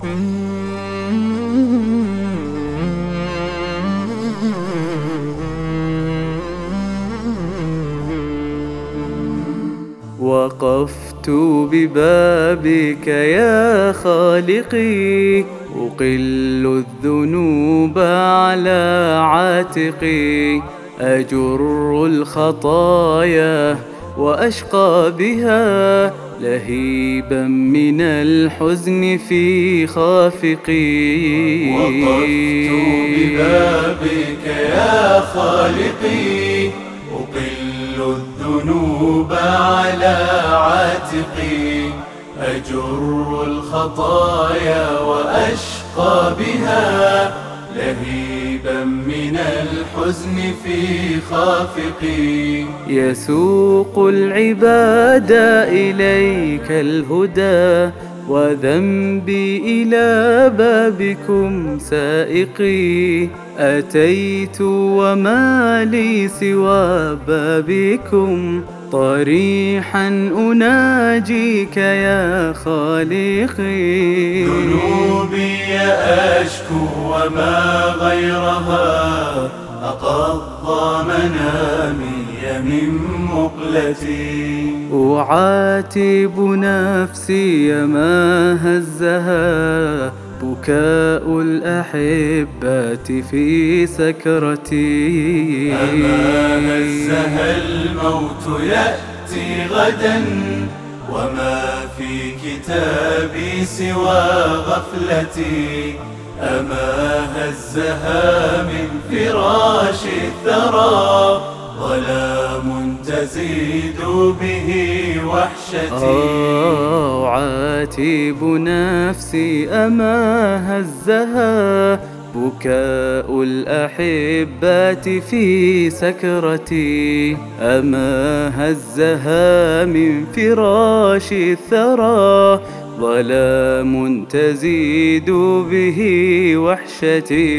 وقفت ببابك يا خالقي أقل الذنوب على عاتقي. أجر الخطايا وأشقى بها لهيبا من الحزن في خافقي وقفت ببابك يا خالقي. أقل الذنوب على عاتقي. أجر الخطايا وأشقى بها. لهيبا من الحزن في خافقي. يسوق العباد إليك الهدى وذنبي إلى بابكم سائقي. أتيت وما لي سوى بابكم طريحا أناجيك يا خالقي. ذنوبي أشكو وما غيرها. أقضى منامي من مقلتي. أعاتب نفسي ما هزها. بكاء الأحبات في سكرتي. أما هزها الموت يأتي غدا وما في كتابي سوى غفلتي. أما هزها من فراش الثرى ظلام تزيد به وحشتي. أعاتب نفسي أما هزها بكاء الأحبات في سكرتي. أما هزها من فراش الثرى. ظلام تزيد به وحشتي.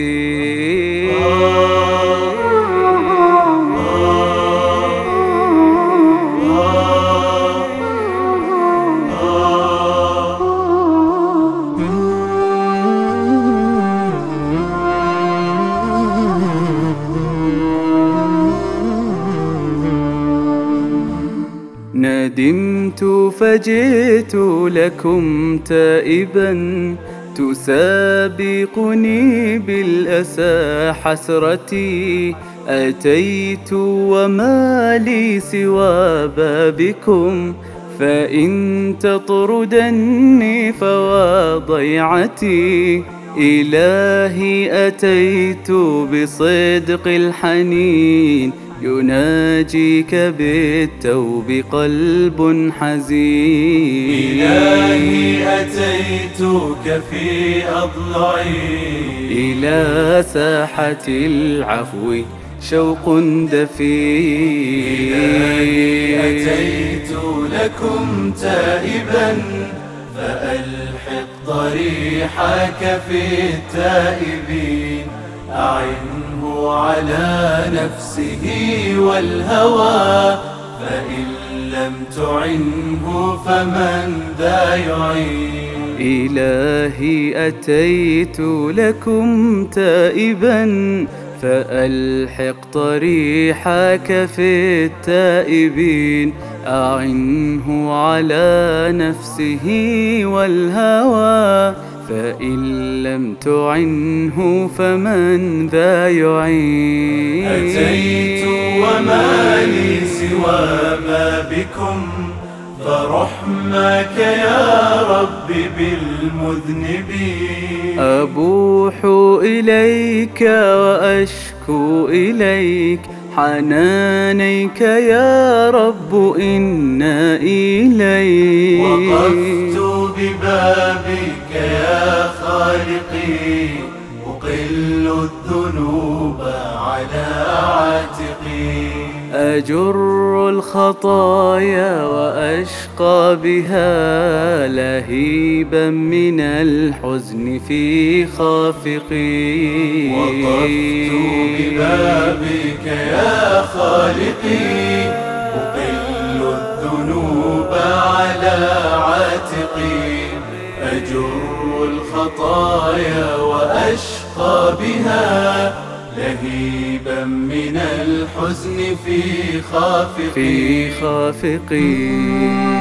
ندمت فجئت لكم تائبا. تسابقني بالأسى حسرتي. أتيت وما لي سوى بابكم. فإن تطردني فوا ضيعتي. إلهي أتيت بصدق الحنين. يناجيك بالتوب قلب حزين. إلهي أتيتك في أضلعي إلى ساحة العفو شوق دفين. إلهي أتيت لكم تائبا فألحق ضريحك في التائبين أعنه على نفسه والهوى فإن لم تعنه فمن ذا يعين؟ إلهي أتيت لكم تائبا فألحق طريحك في التائبين أعنه على نفسه والهوى فإن لم تعنه فمن ذا يعين؟ أتيت وما لي سوى ما بكم. فرحمك يا رب بالمذنبين. أبوح إليك وأشكو إليك حنانيك يا رب إنا إليك. وقفت ببابك يا خالقي أقل الذنوب على أجر الخطايا وأشقى بها لهيبا من الحزن في خافقي. وقفت ببابك يا خالقي. أقل الذنوب على عاتقي. أجر الخطايا وأشقى بها لهيبا من الحزن في خافقي. في خافقي.